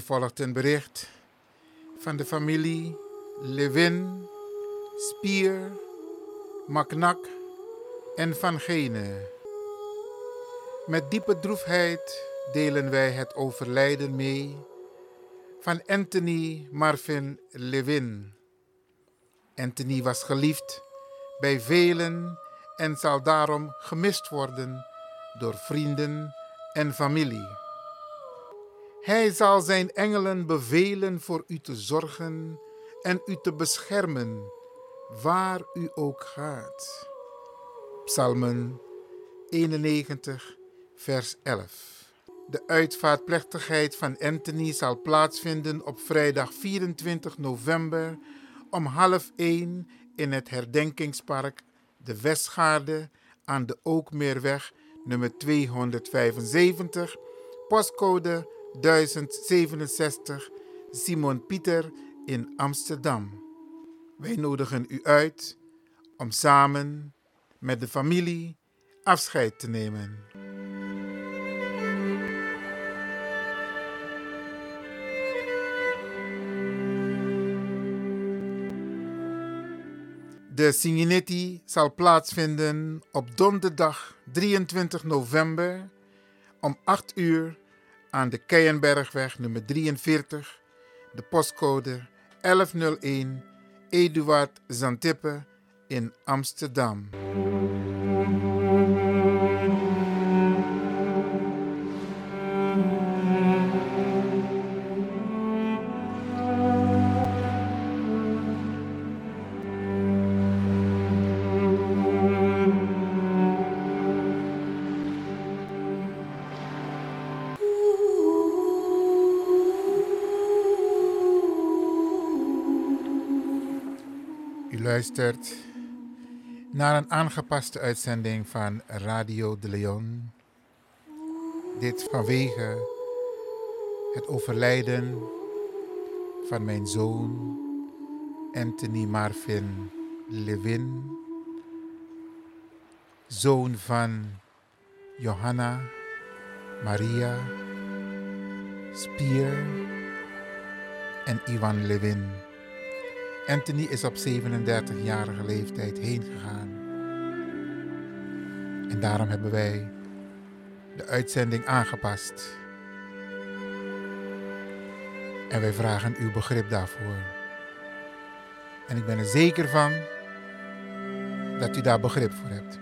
Hier volgt een bericht van de familie Levin, Spier, Maknak en Van Gene. Met diepe droefheid delen wij het overlijden mee van Anthony Marvin Levin. Anthony was geliefd bij velen en zal daarom gemist worden door vrienden en familie. Hij zal zijn engelen bevelen voor u te zorgen en u te beschermen, waar u ook gaat. Psalmen 91, vers 11. De uitvaartplechtigheid van Anthony zal plaatsvinden op vrijdag 24 november om half 1 in het herdenkingspark De Westgaarde aan de Ookmeerweg nummer 275, postcode 1067 Simon Pieter in Amsterdam. Wij nodigen u uit om samen met de familie afscheid te nemen. De Singinetti zal plaatsvinden op donderdag 23 november om 8 uur aan de Keienbergweg nummer 43, de postcode 1101 Eduard Zantippe in Amsterdam. Luistert naar een aangepaste uitzending van Radio de Leon. Dit vanwege het overlijden van mijn zoon Anthony Marvin Levin, zoon van Johanna Maria Spier en Ivan Levin. Anthony is op 37-jarige leeftijd heen gegaan. En daarom hebben wij de uitzending aangepast. En wij vragen uw begrip daarvoor. En ik ben er zeker van dat u daar begrip voor hebt.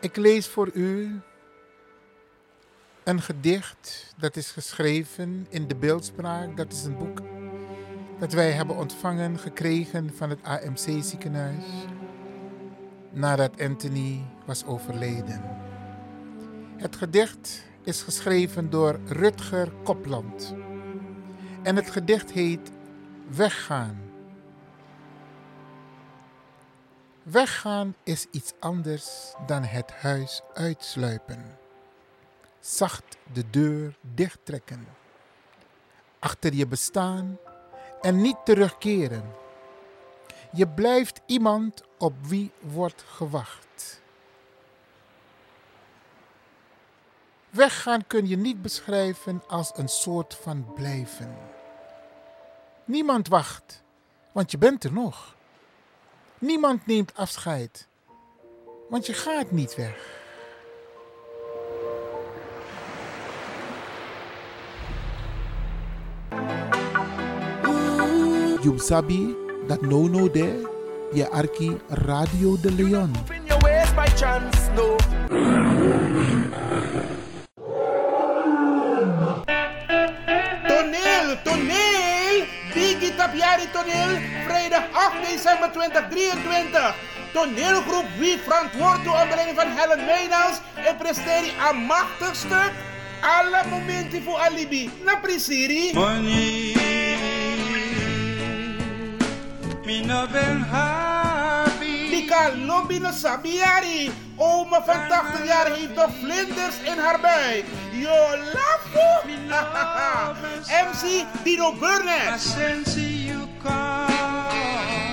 Ik lees voor u een gedicht dat is geschreven in de beeldspraak. Dat is een boek dat wij hebben ontvangen, gekregen van het AMC ziekenhuis nadat Anthony was overleden. Het gedicht is geschreven door Rutger Kopland en het gedicht heet Weggaan. Weggaan is iets anders dan het huis uitsluipen. Zacht de deur dichttrekken. Achter je bestaan en niet terugkeren. Je blijft iemand op wie wordt gewacht. Weggaan kun je niet beschrijven als een soort van blijven. Niemand wacht, want je bent er nog. Niemand neemt afscheid, want je gaat niet weg. You sabi that no no there, je arki Radio de Leon. in your ways by chance, no. Toneel, toneel! Biggie Tapiari toneel, vrijdag 8 december 2023. Toneelgroep Wie verantwoord door onder leiding van Helen Meynals en presteert een machtig stuk. Alle momenten voor alibi. Na prisiri. Money, me no ben happy. Lobby no Sabiari. Oma van 80 jaar heeft nog vlinders in haar buik. Yo, lafo! MC Dino I Burnett. sense you come.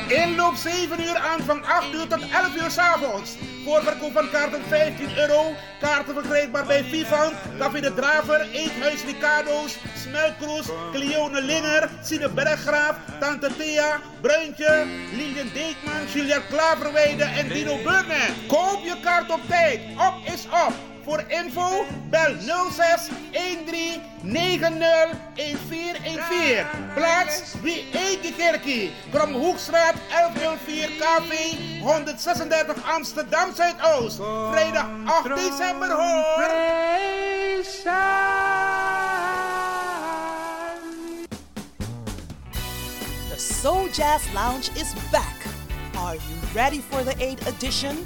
In Inloop 7 uur aan van 8 uur tot 11 uur s avonds. Voorverkoop van kaarten 15 euro. Kaarten verkrijgbaar bij Vivant, Café de Draver, Eethuis Ricardo's, Smelkroes, Cleone Linger, Sine Berggraaf, Tante Thea, Bruintje, Lilian Deekman, Julia Klaverweide en Dino Burnett. Koop je kaart op tijd. Op is op. Voor info bel 06 13 90 1414. Plaats Wie Kerkie. Kromhoekstraat 1104 KV 136 Amsterdam Zuidoost. Vrijdag 8 december hoor. The Soul Jazz Lounge is back. Are you ready for the 8th edition?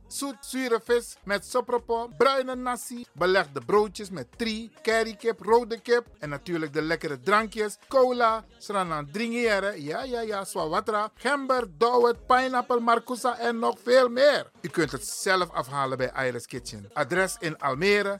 zoet zure vis met sopropo, bruine nasi, belegde broodjes met tri, currykip, rode kip en natuurlijk de lekkere drankjes, cola, sranan dringiere, ja ja ja, swawatra, gember, dowet, pineapple, marcousa en nog veel meer. U kunt het zelf afhalen bij Iris Kitchen. Adres in Almere,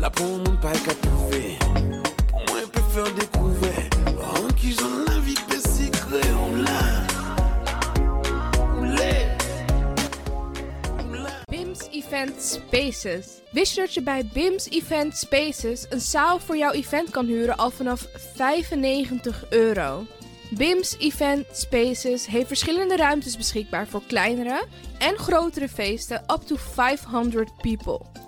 Là pour mon pas qu'à trouver, pour moi peut faire découvert. En qui j'en la ou là, ou là. BIMS Event Spaces. Wist je dat je bij BIMS Event Spaces een zaal voor jouw event kan huren al vanaf 95 euro? BIMS Event Spaces heeft verschillende ruimtes beschikbaar voor kleinere en grotere feesten up to 500 people.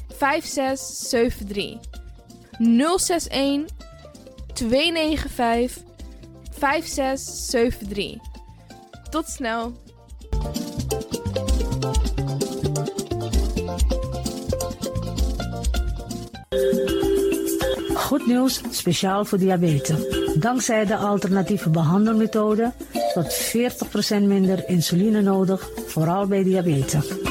5673. 061 295 5673. Tot snel. Goed nieuws, speciaal voor diabetes. Dankzij de alternatieve behandelmethode tot 40% minder insuline nodig, vooral bij diabetes.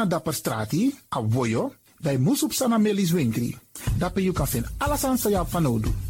Tego na dapper strati, a voyo, dai musup sana melis winkri. Dapper you kan vinden alles sa.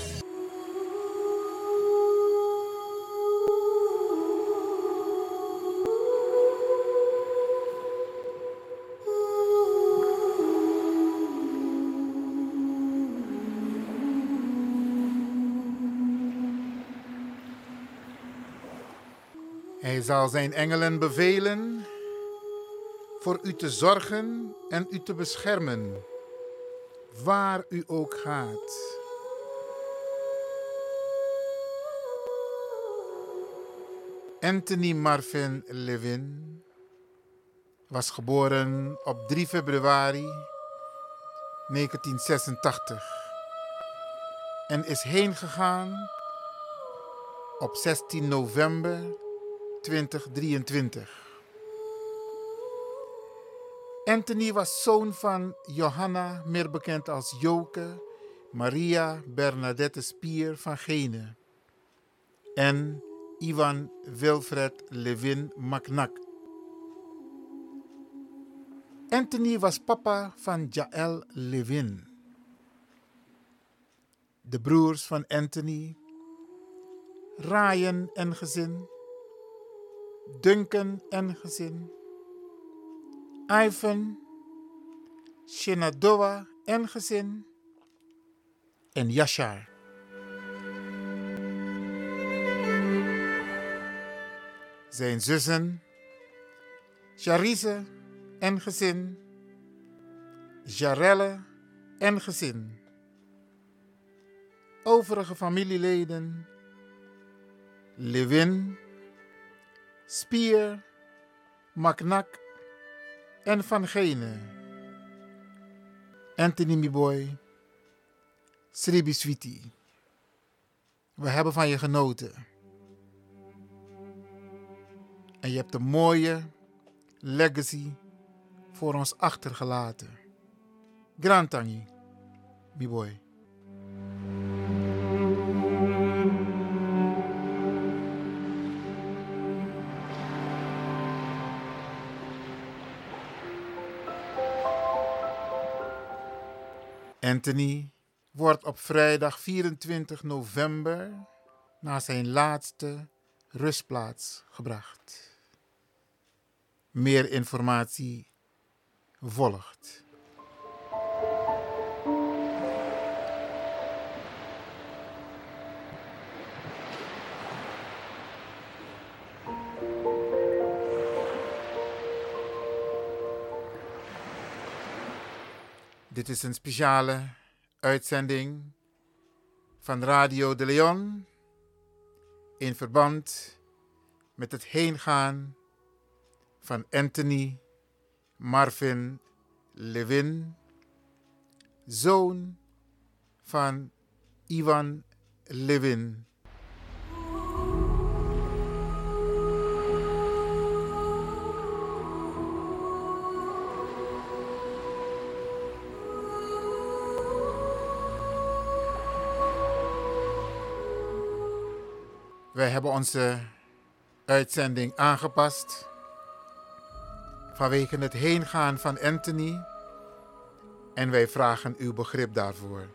Zal zijn engelen bevelen voor u te zorgen en u te beschermen, waar u ook gaat. Anthony Marvin Levin was geboren op 3 februari 1986 en is heen gegaan op 16 november 2023. Anthony was zoon van Johanna, meer bekend als Joke, Maria Bernadette Spier van Gene en Ivan Wilfred Levin Macnak. Anthony was papa van Jaël Levin. De broers van Anthony, Ryan en gezin, Duncan en gezin, Ivan, Shenandoah en gezin en Yashar. Zijn zussen, Charise en gezin, Jarelle en gezin. Overige familieleden, Levin, Spier, Maknak en Van Gene. Anthony Miboy, Sribi Sweetie. We hebben van je genoten. En je hebt een mooie legacy voor ons achtergelaten. Grand Tangi, Miboy. Anthony wordt op vrijdag 24 november naar zijn laatste rustplaats gebracht. Meer informatie volgt. Dit is een speciale uitzending van Radio de Leon in verband met het heengaan van Anthony Marvin Levin, zoon van Ivan Levin Wij hebben onze uitzending aangepast vanwege het heengaan van Anthony en wij vragen uw begrip daarvoor.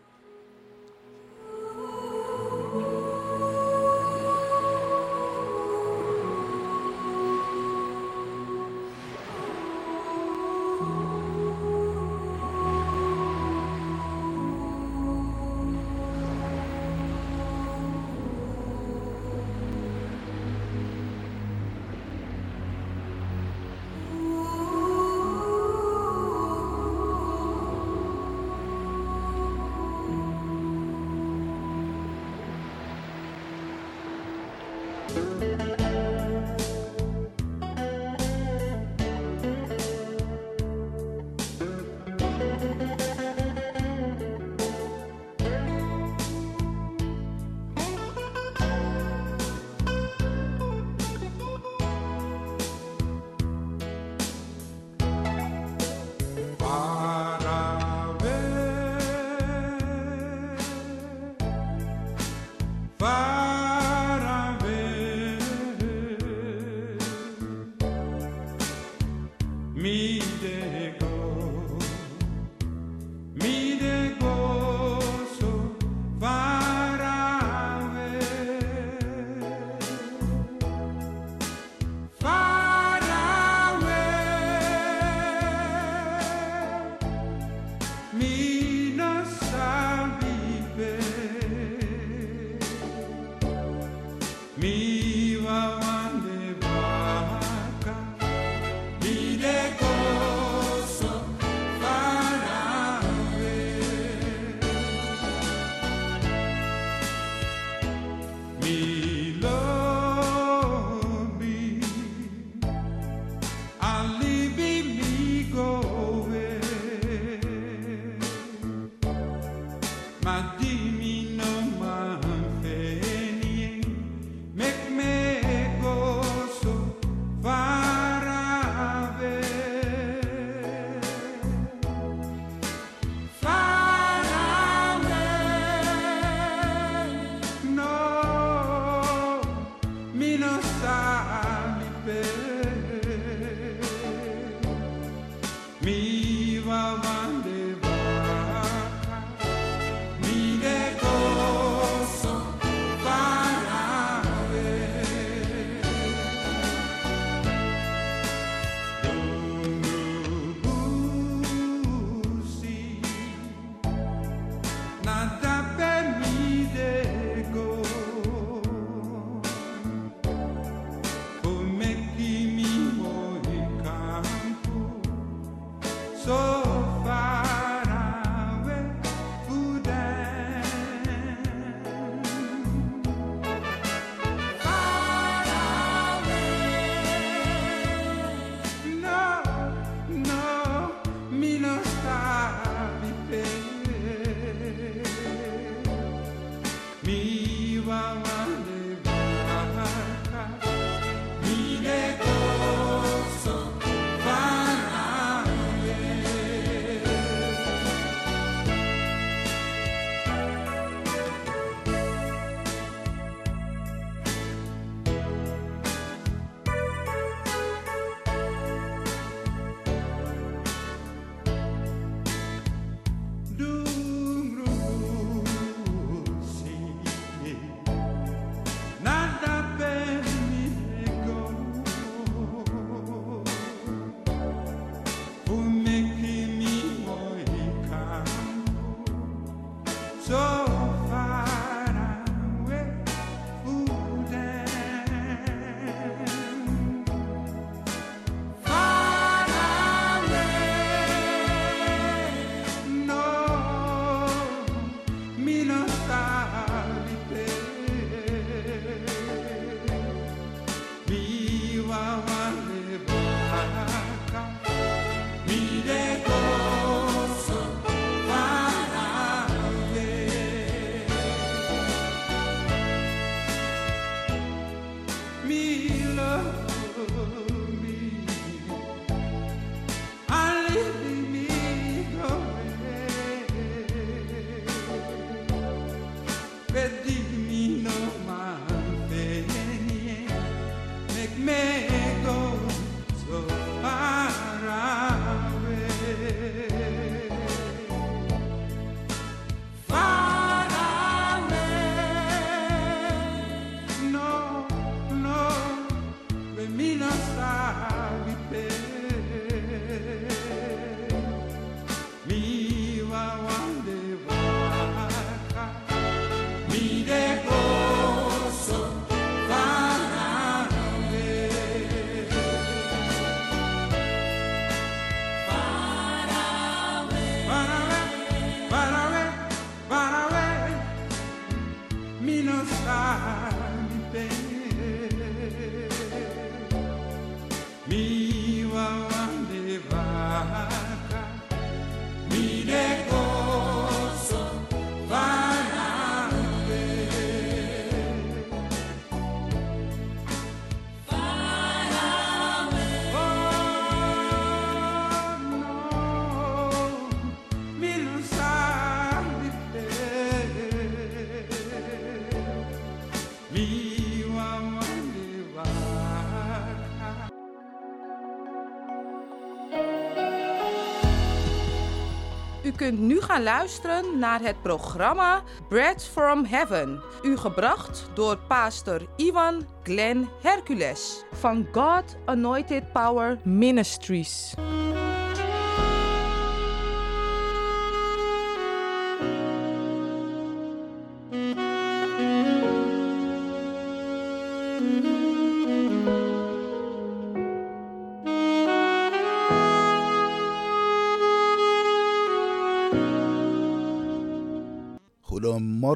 Kunt nu gaan luisteren naar het programma Bread from Heaven. U gebracht door pastor Ivan Glenn Hercules van God Anointed Power Ministries.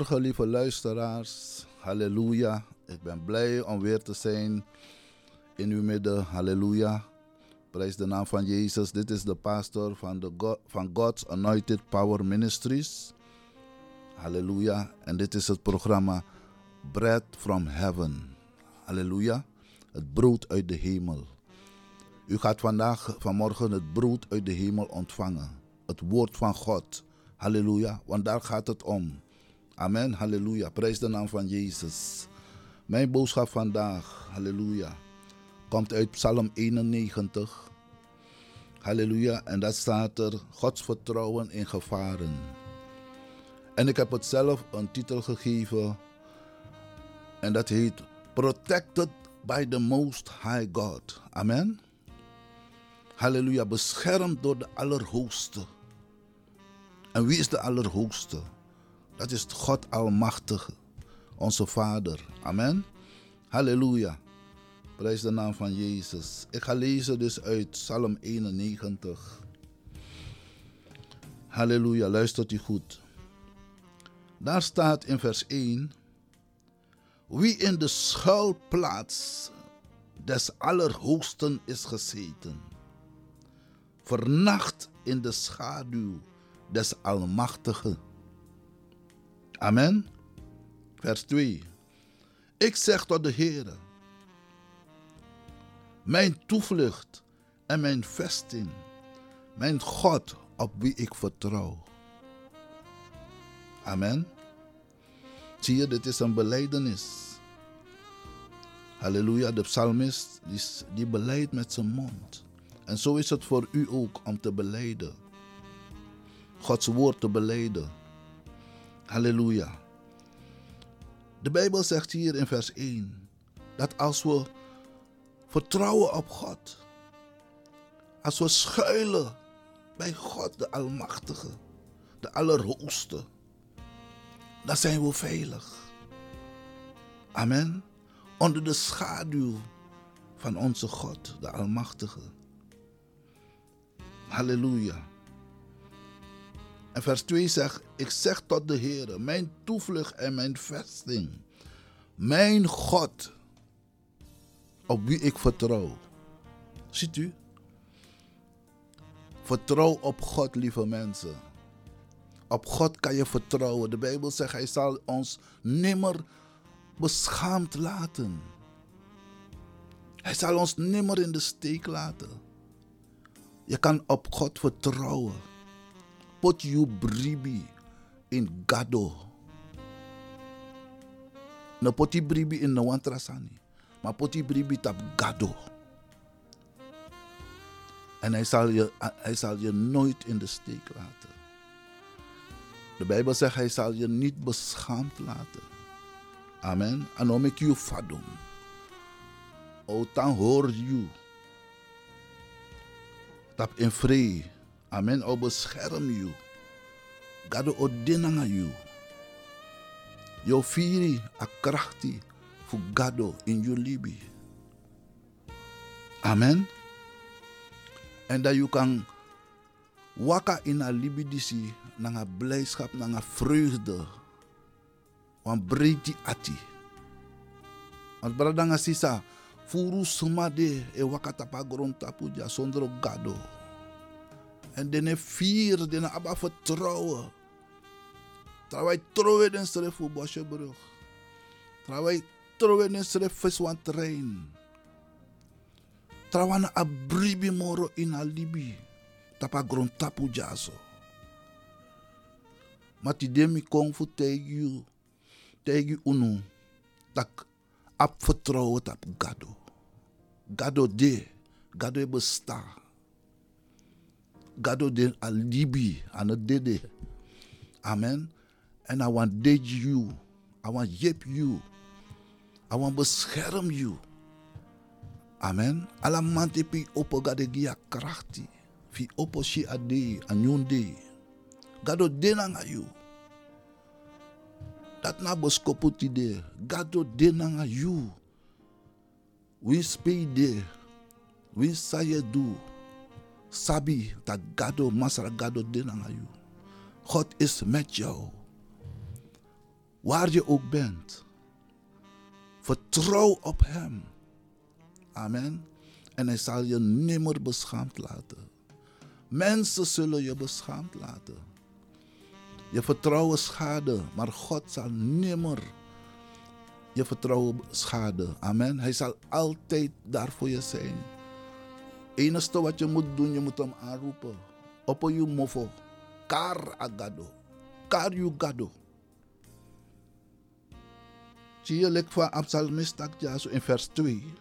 Goedemorgen, lieve luisteraars. Halleluja. Ik ben blij om weer te zijn in uw midden. Halleluja. Prijs de naam van Jezus. Dit is de pastor van, de van God's Anointed Power Ministries. Halleluja. En dit is het programma Bread from Heaven. Halleluja. Het brood uit de hemel. U gaat vandaag, vanmorgen, het brood uit de hemel ontvangen. Het woord van God. Halleluja. Want daar gaat het om. Amen. Halleluja. Prijs de naam van Jezus. Mijn boodschap vandaag. Halleluja. Komt uit Psalm 91. Halleluja. En daar staat er Gods vertrouwen in gevaren. En ik heb het zelf een titel gegeven. En dat heet Protected by the Most High God. Amen. Halleluja. Beschermd door de Allerhoogste. En wie is de Allerhoogste? Dat is God Almachtige, onze Vader. Amen. Halleluja. Prijs de naam van Jezus. Ik ga lezen dus uit Psalm 91. Halleluja, luistert u goed. Daar staat in vers 1: Wie in de schuilplaats des Allerhoogsten is gezeten, vernacht in de schaduw des Almachtigen. Amen. Vers 2. Ik zeg tot de Heer, mijn toevlucht en mijn vesting, mijn God op wie ik vertrouw. Amen. Zie je, dit is een beleidenis. Halleluja, de psalmist die, die beleidt met zijn mond. En zo is het voor u ook om te beleiden. Gods woord te beleiden. Halleluja. De Bijbel zegt hier in vers 1 dat als we vertrouwen op God, als we schuilen bij God de Almachtige, de Allerhoogste, dan zijn we veilig. Amen. Onder de schaduw van onze God, de Almachtige. Halleluja. En vers 2 zegt, ik zeg tot de Heer, mijn toevlucht en mijn vesting, mijn God, op wie ik vertrouw. Ziet u? Vertrouw op God, lieve mensen. Op God kan je vertrouwen. De Bijbel zegt, Hij zal ons nimmer beschaamd laten. Hij zal ons nimmer in de steek laten. Je kan op God vertrouwen. Put you bribi in gado. No poti bribi in no wantrasani. Maar poti bribi tap gado. En hij zal, je, hij zal je nooit in de steek laten. De Bijbel zegt, hij zal je niet beschaamd laten. Amen. En om ik je fadum. O, dan hoor je. Tap in vrede. Amen. O bescherm je. Gado o dinanga you. Yo firi a krachti fu gado in je libi. Amen. En dat je kan waka in a libi disi nanga blijdschap, nanga vreugde. Want breiti ati. Want bradanga sisa furu sumade e waka tapa gron tapu ja zonder gado. En dene vier, dene abba vertrouwen. Terwijl trouwe den stref voor Bosjebrug. Terwijl trouwe den stref viswan trein. Terwijl a bribi moro in a libi. Tapa gron tapu jaso. Mati demi kong fu tegi unu. Tak ap vertrouwen tap gado. Gado de. Gado e besta. Gado de alibi het dede. Amen. En I want date you. I want yip you. I want bescherm you. Amen. Alla manti pi opo gade gia krachti. Fi opo shi ade anyunde. Gado denanga you. Dat na boskoputi de. Gado denanga you. We speede. We saye do. Sabi dat gado masara gado denanga you. God is met jou. Waar je ook bent. Vertrouw op Hem. Amen. En Hij zal je nimmer beschaamd laten. Mensen zullen je beschaamd laten. Je vertrouwen schade, maar God zal nimmer je vertrouwen schade. Amen. Hij zal altijd daar voor je zijn. Enige wat je moet doen, je moet hem aanroepen. Op je mofo. Kar agado. Kar you gado. Zie je lek van zo in vers 2.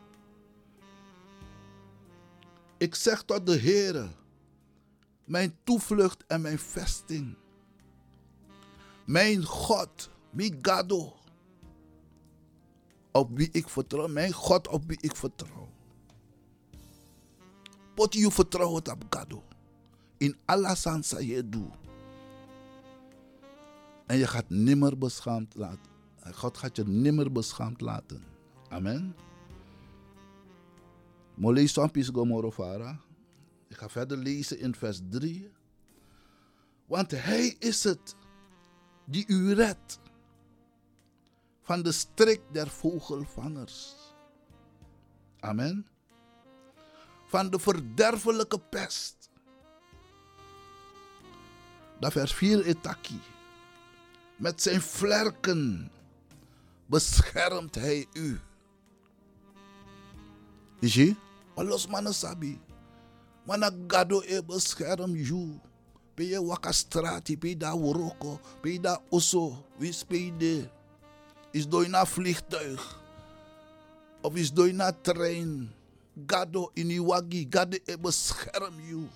Ik zeg tot de Heere, mijn toevlucht en mijn vesting. Mijn God, mi gado. Op wie ik vertrouw, mijn God op wie ik vertrouw. Pot je vertrouwen op gado. In alle sansa je doet. En je gaat nimmer beschaamd laten. God gaat je nimmer beschaamd laten. Amen. Ik ga verder lezen in vers 3. Want hij is het die u redt van de strik der vogelvangers. Amen. Van de verderfelijke pest. Dat 4 etaki. Met zijn vlerken beschermt hij u. Zie, alles mannen sabi. Mana gado e bescherm you. Pe je waka strati, pe da woroko, pe da oso, wis pe de. Is dooi na vliegtuig. Of is dooi na trein. Gado in iwagi, gado e bescherm you.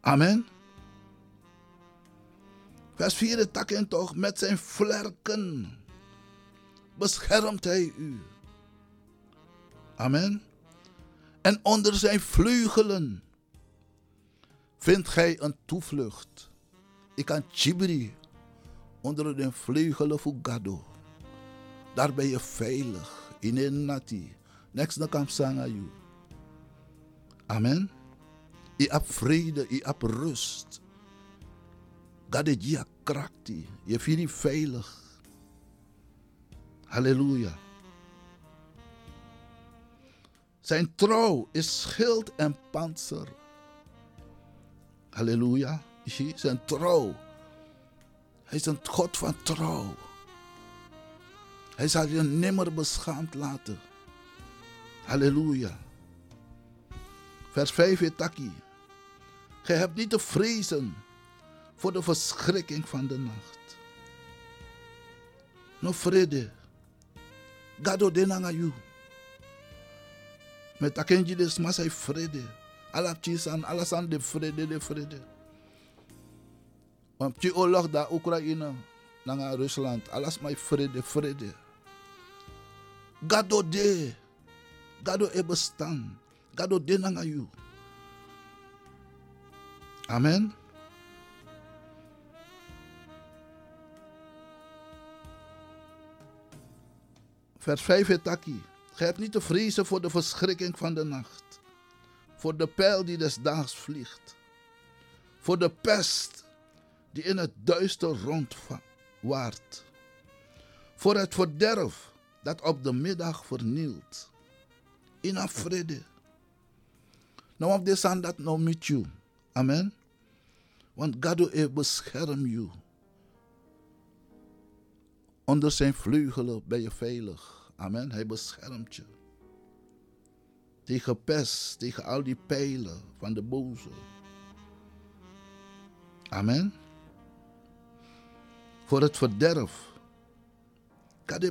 Amen. Vers 4 takken toch, met zijn vlerken beschermt hij u. Amen. En onder zijn vleugelen vindt gij een toevlucht. Ik kan chibri onder de vleugelen van Gado. Daar ben je veilig. In een nati. Next na kam sanga you. Amen. Je hebt vrede, je hebt rust. Gade dia krakti. Je voelt je veilig. Halleluja. Zijn trouw is schild en panzer. Halleluja. Zijn trouw. Hij is een God van trouw. Hij zal je nimmer beschaamd laten. Halleluja. Vers 5 etaki. Gij hebt niet te vrezen voor de verschrikking van de nacht. No vrede. Gado denanga you. Met akenji de smasai vrede. Alapchis aan alles aan de vrede, de vrede. Want die oorlog daar Oekraïne, naar Rusland, alles maar vrede, vrede. Gado de. Gado e bestaan. Gado denanga you. Amen. Vers 5 etaki. Gij hebt niet te vrezen voor de verschrikking van de nacht. Voor de pijl die des daags vliegt. Voor de pest die in het duister rondwaart. Voor het verderf dat op de middag vernielt. In een vrede. Nou op this hand dat nou met you. Amen. Want God heeft bescherm you. Onder zijn vleugelen ben je veilig. Amen. Hij beschermt je. Tegen pest, tegen al die pijlen van de boze. Amen. Voor het verderf.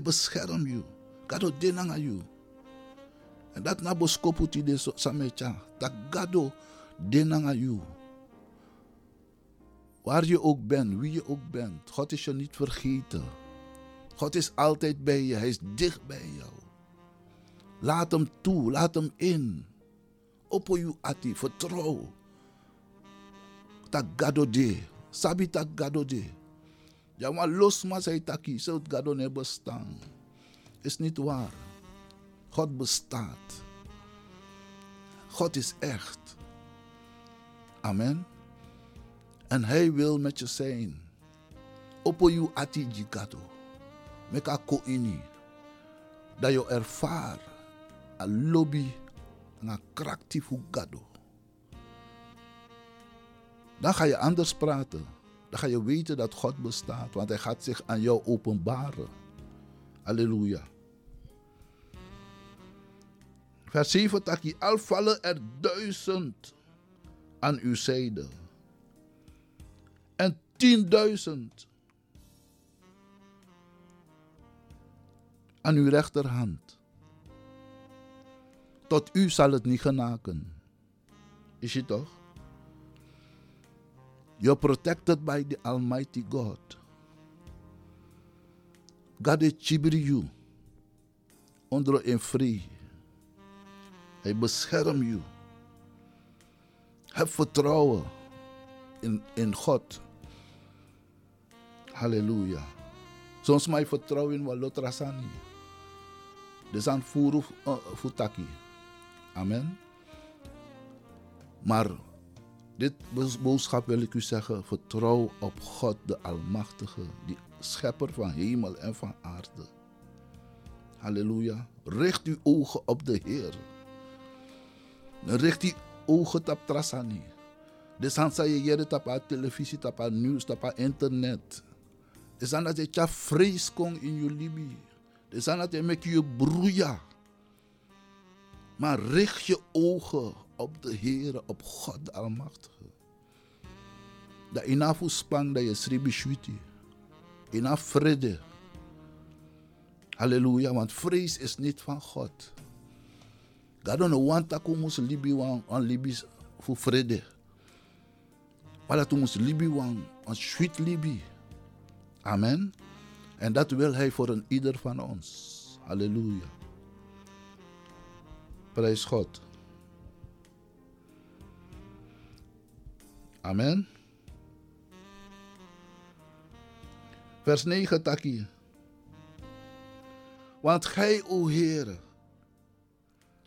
Beschermt je. God denkt aan je. En dat na boskopu ti de. Dat gado denanga you. Waar je ook bent, wie je ook bent. God is je niet vergeten. God is altijd bij je. Hij is dicht bij jou. Laat hem toe, laat hem in. Oppo you ati, vertrouw. Tak gado de. Sabi tak gado de. Ja, maar los maar zei taki, zo het gado ne bestaan. Is niet waar. God bestaat. God is echt. Amen. En hij wil met je zijn. Oppo you ati jigado. Meka ko ini. Dat je ervaar. A lobby. Een krachtief gado. Dan ga je anders praten. Dan ga je weten dat God bestaat. Want hij gaat zich aan jou openbaren. Halleluja. Vers 7 taki, al vallen er duizend aan uw zijde. En tienduizend aan uw rechterhand. Tot u zal het niet genaken. Is je toch? You're protected by the Almighty God. God is you. Onder een vrij. Hij beschermt je. Heb vertrouwen in, in God. Halleluja. Soms mij vertrouwen in wat lotrasani. Dus uh, futaki. Amen. Maar dit boodschap wil ik u zeggen: vertrouw op God, de Almachtige, die schepper van hemel en van aarde. Halleluja. Richt uw ogen op de Heer. Richt uw ogen op Trasani. Dus dan je jere tapa televisie, tapa nieuws, tapa internet. Dus dan dat je vrees kon in je libi. Dus dan dat je met je broeia. Maar richt je ogen op de Heer, op God de Almachtige. Dat inafu spang dat je sribi shwiti. Ina vrede. Halleluja, want vrees is niet van God. Don't want dat moest libi wan an libi voor vrede. Maar dat moest libi wan an sweet libi. Amen. En dat wil hij voor een ieder van ons. Halleluja. Prijs God. Amen. Vers 9, Taki. Want gij, o Heere,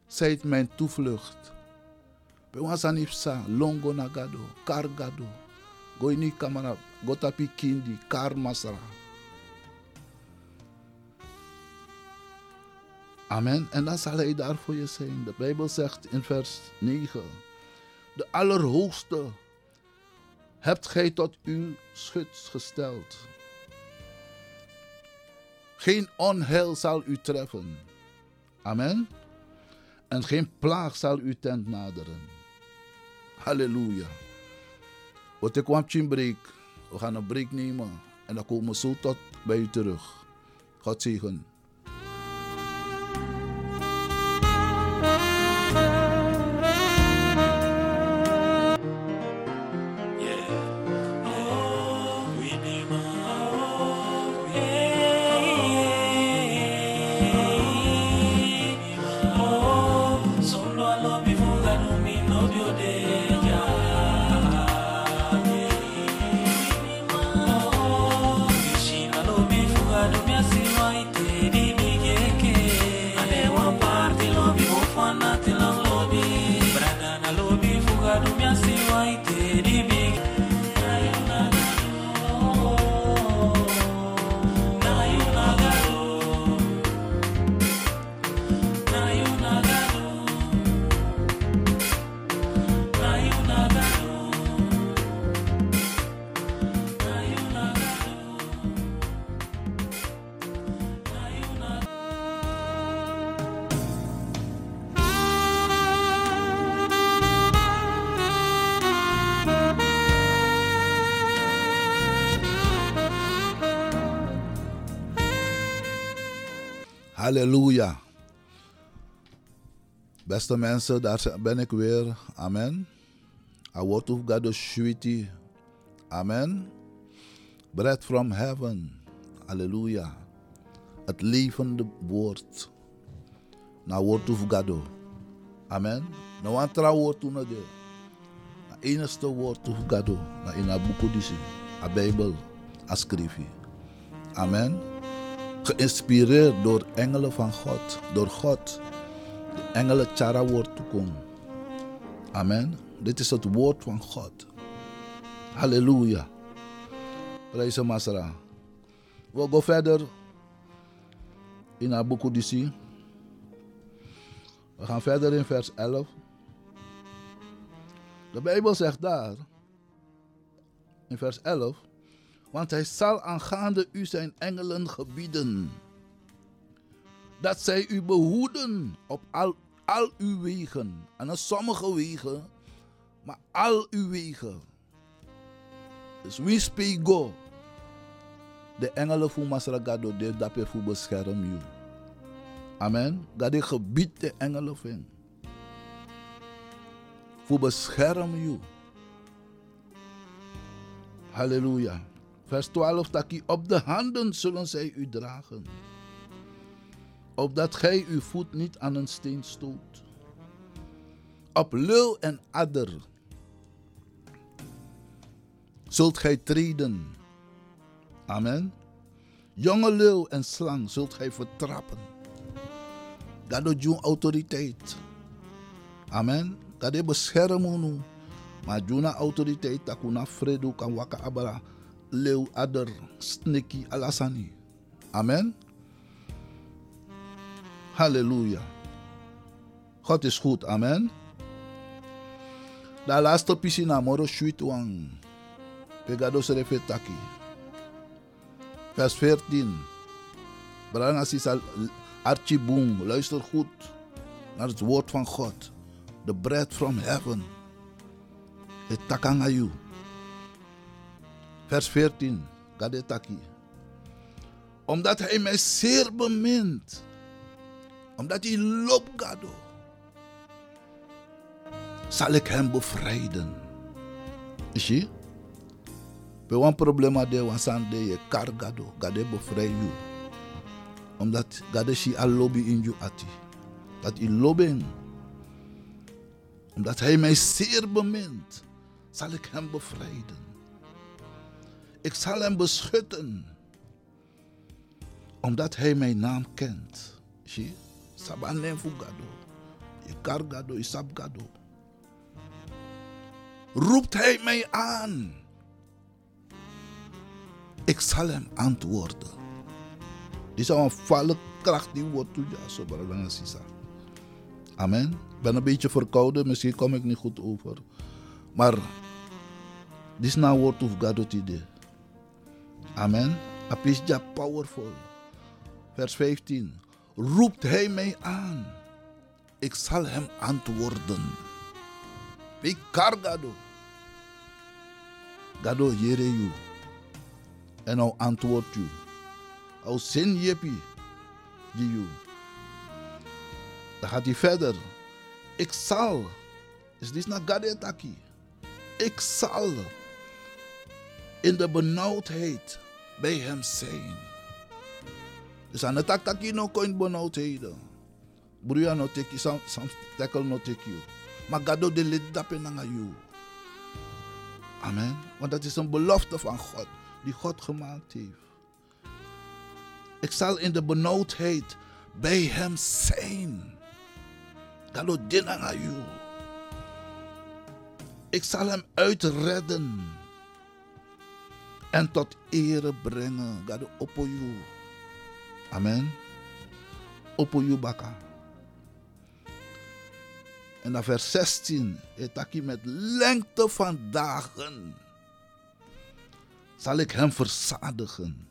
zijt mijn toevlucht. Bewansanipsa, longo nagado, kargado, goini kamara, gotapi kindi. Amen. En dan zal hij daar voor je zijn. De Bijbel zegt in vers 9. De Allerhoogste hebt gij tot uw schut gesteld. Geen onheil zal u treffen. Amen. En geen plaag zal uw tent naderen. Halleluja. Wat ik kwam break. We gaan een break nemen. En dan komen we zo tot bij u terug. God zegen. today. Halleluja. Beste mensen, daar ben ik weer. Amen. A word of God is. Amen. Bread from heaven. Halleluja. Het levende woord. Na of God. Amen. No antra woord toen de. Na woord of God. Na in a boek disi. A Bijbel. A. Amen. Geïnspireerd door engelen van God. Door God. De engelen Chara woord toekomen. Amen. Dit is het woord van God. Halleluja. Prijs hem, Masra. We gaan verder in Odyssee. We gaan verder in vers 11. De Bijbel zegt daar, in vers 11, want hij zal aangaande u zijn engelen gebieden, dat zij u behoeden op al, al uw wegen. En op sommige wegen, maar al uw wegen. Dus wie spreekt go? De engelen voor Masragado, de dape voor bescherm u. Amen. Dat ik gebied de engelen vind. Voor bescherm u. Halleluja. Vers 12 taki op de handen zullen zij u dragen. Opdat gij uw voet niet aan een steen stoot. Op leeuw en adder zult gij treden. Amen. Jonge leeuw en slang zult gij vertrappen. Dat doet je autoriteit. Amen. Dat is beschermen. Maar juna autoriteit takuna fredo kan waka abara. Leeuw, adder, sneki, alasani. Amen. Halleluja. God is goed. Amen. Da laatste piscina moro sweet wang. Pegado serefetaki. Vers 14. Branga sisa Archie Boom. Luister goed naar het woord van God. The bread from heaven. Het takangayu. Vers 14. Gadetaki. Omdat hij mij zeer bemint. Omdat hij loopt gado. Zal ik hem bevrijden. Je? We een problema de wasan de je kar gado. Gade bevrijd you. Omdat gade shi al lobby in you ati. Dat hij lobben. Omdat hij mij zeer bemint. Zal ik hem bevrijden. Ik zal hem beschutten. Omdat hij mijn naam kent. Zie? Sabanen fugado. Je kar gado, je sab gado. Roept hij mij aan. Ik zal hem antwoorden. Dit is een valle kracht die wordt toe. Ja, zo belangrijk is dat. Amen. Ik ben een beetje verkouden, misschien kom ik niet goed over. Maar dit is nou word of God. Amen. Apis ja powerful. Vers 15. Roept hij mij aan. Ik zal hem antwoorden. Ik kargado. Gado jere you. En nou antwoord u. Au zin jepi. Die you. Dan gaat hij verder. Ik zal. Is dit naar Gade taki? Ik zal in de benauwdheid bij hem zijn. Dus aan het tak no coin benauwdheden. Bruya no take you, some, no. Maar gado de lid dapen nanga you. Amen. Want dat is een belofte van God, die God gemaakt heeft. Ik zal in de benauwdheid bij hem zijn. Gado de nanga you. Ik zal hem uitredden en tot ere brengen. Gado oppo you. Amen. Oppo you baka. En dan vers 16. Etaki met lengte van dagen. Zal ik hem verzadigen.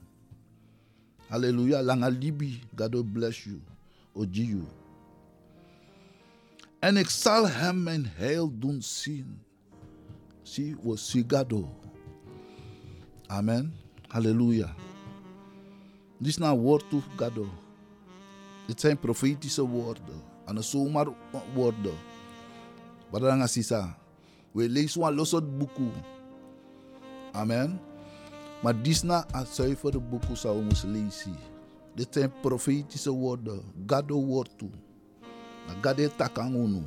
Halleluja. Langa libi. God bless you. Oji. En ik zal hem mijn heil doen zien. Zie, we sigado. Amen. Halleluja. Dit is nou woord toe, Gado. Dit zijn profetische woorden. De zomaar woorden. Barang asisa. We lezen een losse boeken. Amen. Maar disna een zuivere boeken zou moeten lezen. Dit zijn profetische woorden. Gado woord toe. Gade takangunu.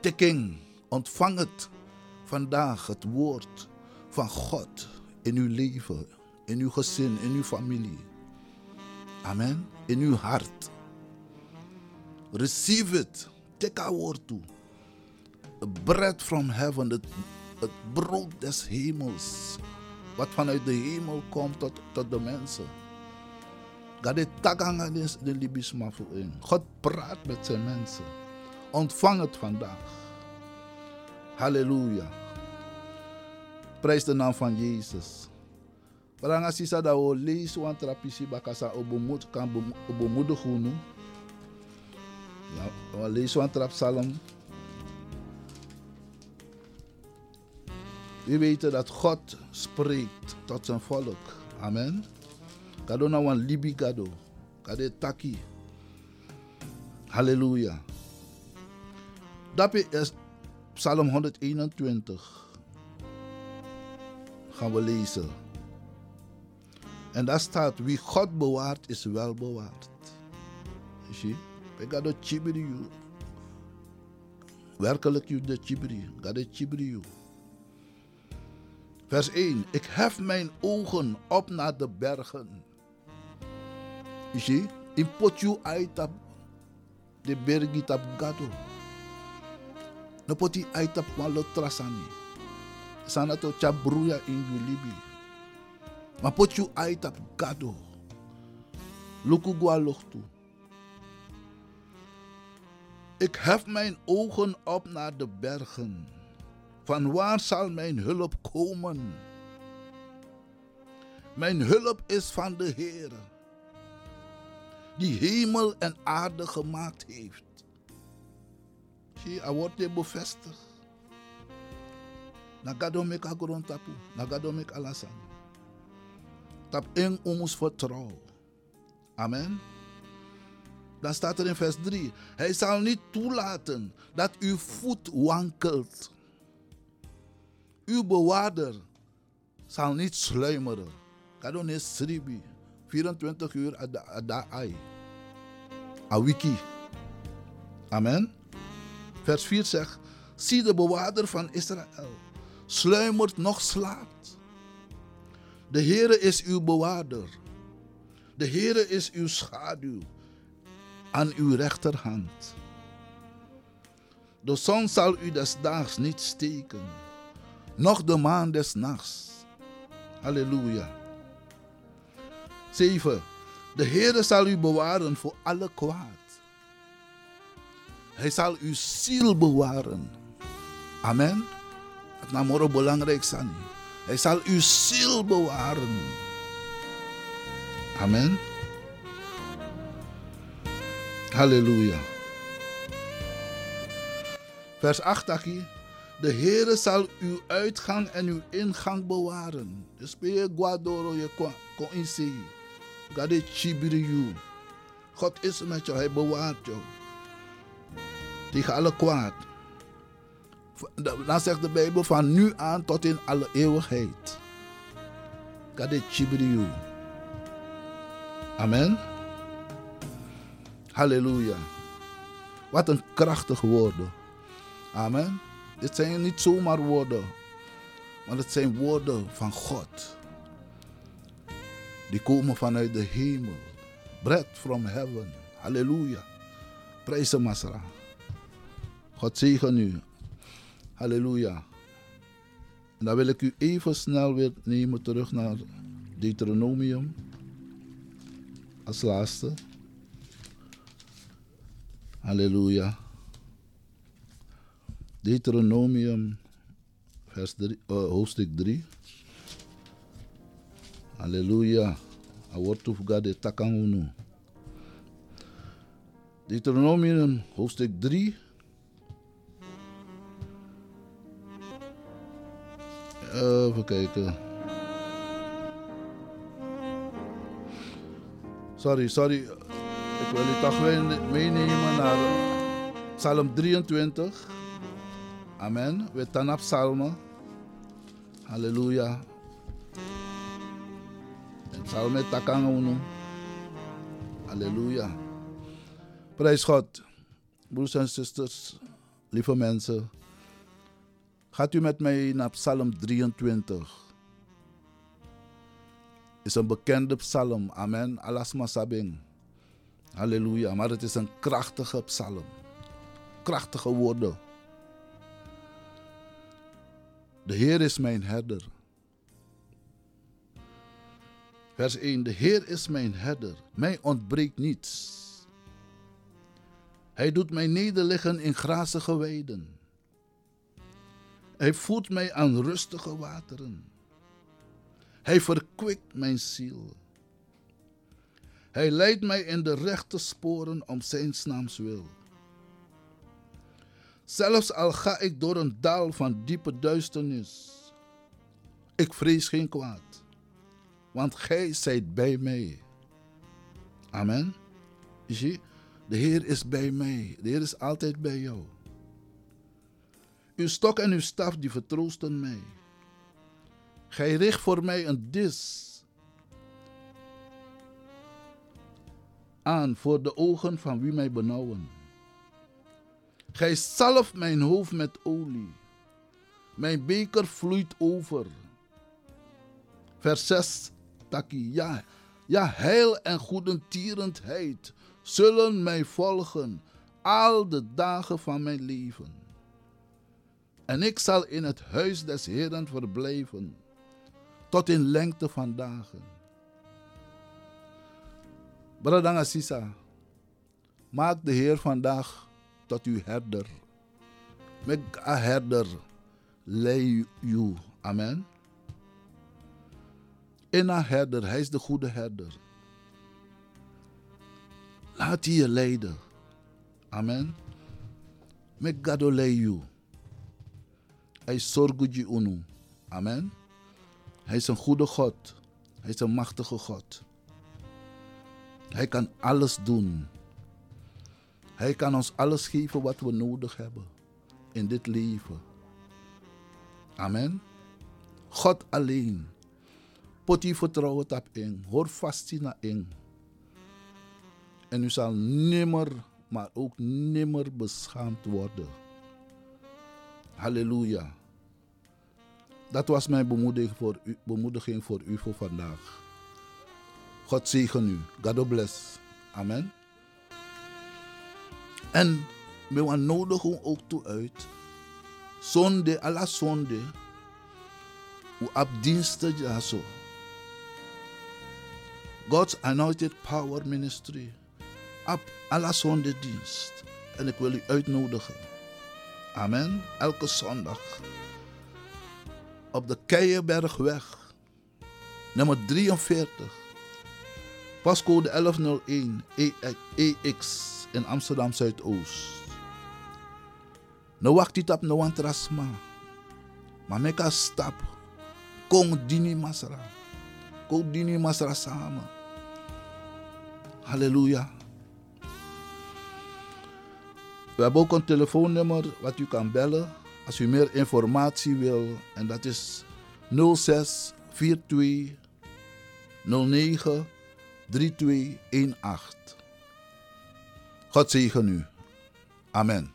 Teken, ontvang het vandaag, het woord van God in uw leven, in uw gezin, in uw familie. Amen. In uw hart. Receive it. Take our woord toe. Bread from heaven, het, het brood des hemels. Wat vanuit de hemel komt tot, tot de mensen. God de takanga de libisma in. God praat met zijn mensen. Ontvang het vandaag. Halleluja. Prijs de naam van Jezus. Baranga sisa da o lees wan trapisi bakasa obomut kan obomudu gunu. Ja, lees wan trap psalm. We weten dat God spreekt tot zijn volk. Amen. Kado na wan libi kado. Kade taki. Halleluja. Dat is Psalm 121. Gaan we lezen. En daar staat, wie God bewaart is wel bewaard. Zie, ik ga de. Werkelijk je de chibiri. Ga de chibiri. Vers 1. Ik hef mijn ogen op naar de bergen. Zie, in potju uitap de bergi tap gado. No poti uitap malo trasani. To chabruya uit op gado. Luku gua. Ik hef mijn ogen op naar de bergen. Van waar zal mijn hulp komen? Mijn hulp is van de Heer, die hemel en aarde gemaakt heeft. Zie, hij wordt dit bevestigd. Nagado mek agron tapu, nagado mek alasan. Tap in ons vertrouwen. Amen. Dan staat er in vers 3. Hij zal niet toelaten dat uw voet wankelt. Uw bewaarder zal niet sluimeren. Kadon is sribi. 24 uur ada ai. A wiki. Amen. Vers 4 zegt. Zie de bewaarder van Israël. Sluimert nog slaapt. De Heere is uw bewaarder. De Heere is uw schaduw aan uw rechterhand. De zon zal u des daags niet steken, noch de maan des nachts. Halleluja. 7. De Heere zal u bewaren voor alle kwaad. Hij zal uw ziel bewaren. Amen. Het namoro belangrijk zijn. Hij zal uw ziel bewaren. Amen. Halleluja. Vers 8 aki. De Heere zal uw uitgang en uw ingang bewaren. Dus ben je guadoro je kon. Gade chibiri you. God is met jou, hij bewaart jou. Tegen alle kwaad. Dan zegt de Bijbel van nu aan tot in alle eeuwigheid. You. Amen. Halleluja. Wat een krachtig woorden. Amen. Dit zijn niet zomaar woorden, maar het zijn woorden van God. Die komen vanuit de hemel. Bread from heaven. Halleluja. Prijs hem, Masra. God zegen u. Halleluja. En dan wil ik u even snel weer nemen terug naar Deuteronomium. Als laatste. Halleluja. Deuteronomium, vers 3, uh, hoofdstuk 3. Halleluja. A word of God. Deuteronomium, hoofdstuk 3. Even kijken. Sorry, sorry. Ik wil u toch meenemen naar Psalm 23. Amen. We staan op psalmen. Halleluja. En psalmen takang uno. Halleluja. Prijs God. Broers en zusters, lieve mensen. Gaat u met mij naar Psalm 23. Is een bekende psalm. Amen. Alasma sabing. Halleluja. Maar het is een krachtige psalm. Krachtige woorden. De Heer is mijn herder. Vers 1. De Heer is mijn herder. Mij ontbreekt niets. Hij doet mij nederliggen in grazige weiden. Hij voert mij aan rustige wateren. Hij verkwikt mijn ziel. Hij leidt mij in de rechte sporen om zijn naams wil. Zelfs al ga ik door een dal van diepe duisternis, ik vrees geen kwaad, want gij zijt bij mij. Amen. Zie, de Heer is bij mij. De Heer is altijd bij jou. Uw stok en uw staf die vertroosten mij. Gij richt voor mij een dis aan voor de ogen van wie mij benauwen. Gij zalft mijn hoofd met olie. Mijn beker vloeit over. Vers 6, Taki. Ja, ja, heil en goedentierendheid zullen mij volgen al de dagen van mijn leven. En ik zal in het huis des Heeren verblijven tot in lengte van dagen. Bradanga Sisa, maak de Heer vandaag tot uw herder. Make a herder lay you. Amen. In een herder, hij is de goede herder. Laat hij je leiden. Amen. Make God lay you. Hij zorgt je unu. Amen. Hij is een goede God. Hij is een machtige God. Hij kan alles doen. Hij kan ons alles geven wat we nodig hebben in dit leven. Amen. God alleen. Pot je vertrouwen op in. Hoor vast naar in. En u zal nimmer, maar ook nimmer beschaamd worden. Halleluja. Dat was mijn bemoediging voor u, bemoediging voor u voor vandaag. God zegen u. God bless. Amen. En we nodigen ook toe uit. Zonde, alla zonde. U op diensten. God's Anointed Power Ministry. Op alla zonde dienst. En ik wil u uitnodigen. Amen. Elke zondag. Op de Keienbergweg. Nummer 43. Pascode 1101 EX in Amsterdam Zuidoost. Nou wacht dit op no trasma. Maar a stap. Kom dini masra. Kom dini masra samen. Halleluja. We hebben ook een telefoonnummer wat u kan bellen als u meer informatie wil. En dat is 06 42 09 3218. God zegen u. Amen.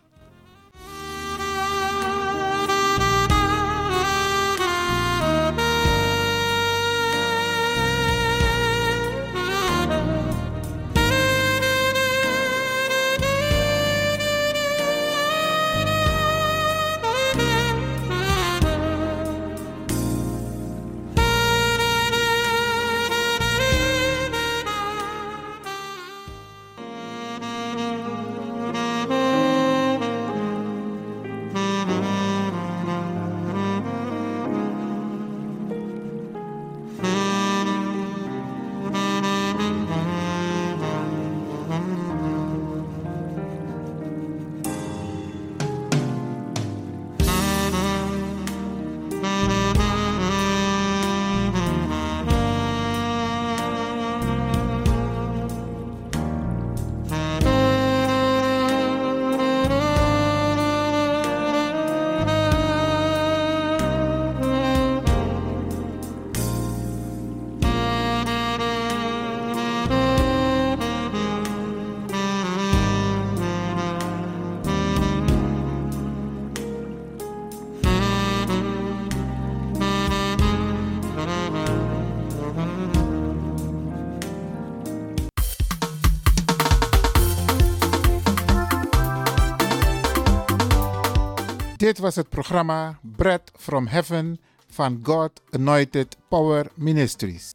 Dit was het programma Bread from Heaven van God Anointed Power Ministries.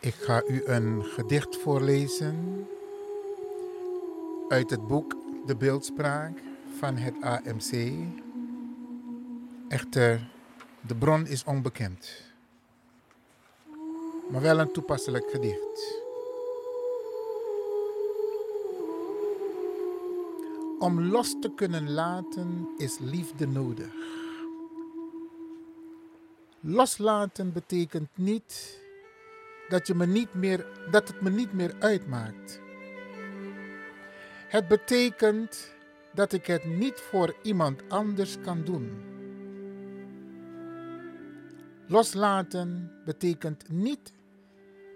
Ik ga u een gedicht voorlezen uit het boek De Beeldspraak van het AMC. Echter, de bron is onbekend, maar wel een toepasselijk gedicht. Om los te kunnen laten is liefde nodig. Loslaten betekent niet dat, je me niet meer, dat het me niet meer uitmaakt. Het betekent dat ik het niet voor iemand anders kan doen. Loslaten betekent niet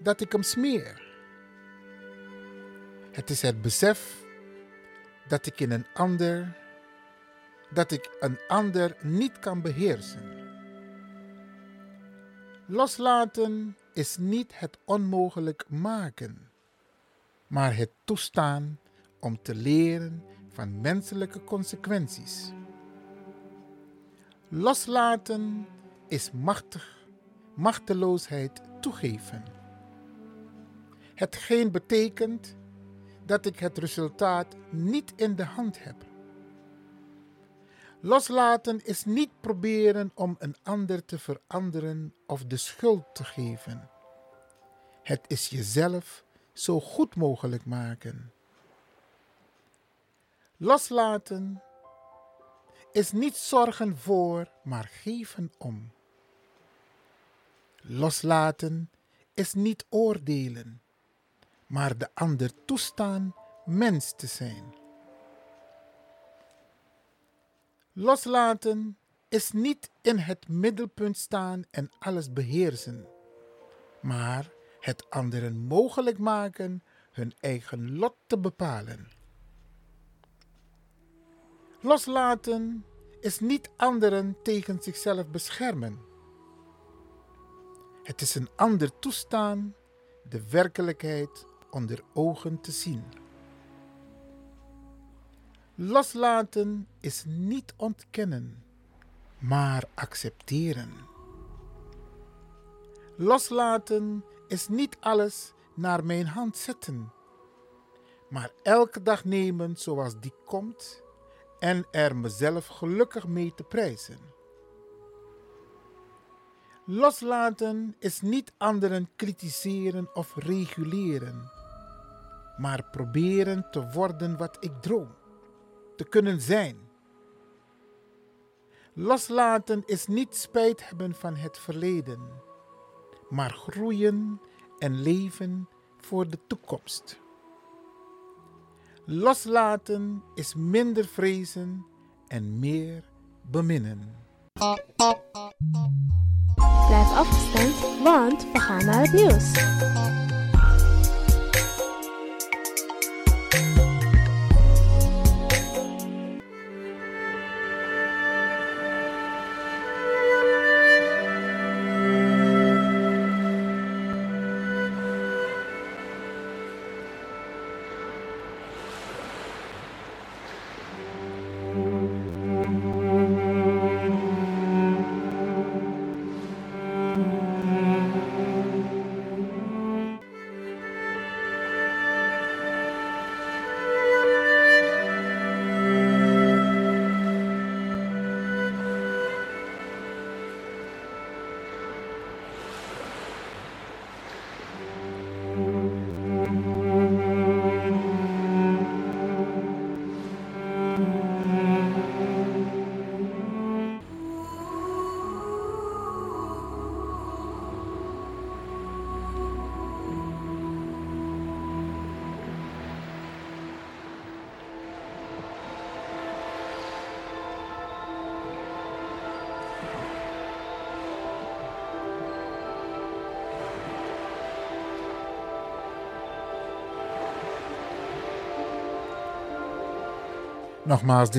dat ik hem smeer. Het is het besef dat ik in een ander, dat ik een ander niet kan beheersen. Loslaten is niet het onmogelijk maken, maar het toestaan om te leren van menselijke consequenties. Loslaten is machtig, machteloosheid toegeven. Hetgeen betekent dat ik het resultaat niet in de hand heb. Loslaten is niet proberen om een ander te veranderen of de schuld te geven. Het is jezelf zo goed mogelijk maken. Loslaten is niet zorgen voor, maar geven om. Loslaten is niet oordelen, maar de ander toestaan mens te zijn. Loslaten is niet in het middelpunt staan en alles beheersen, maar het anderen mogelijk maken hun eigen lot te bepalen. Loslaten is niet anderen tegen zichzelf beschermen. Het is een ander toestaan de werkelijkheid onder ogen te zien. Loslaten is niet ontkennen, maar accepteren. Loslaten is niet alles naar mijn hand zetten, maar elke dag nemen zoals die komt en er mezelf gelukkig mee te prijzen. Loslaten is niet anderen kritiseren of reguleren, maar proberen te worden wat ik droom, te kunnen zijn. Loslaten is niet spijt hebben van het verleden, maar groeien en leven voor de toekomst. Loslaten is minder vrezen en meer beminnen. Blijf afgestemd, want we gaan naar het nieuws. Nogmaals, dit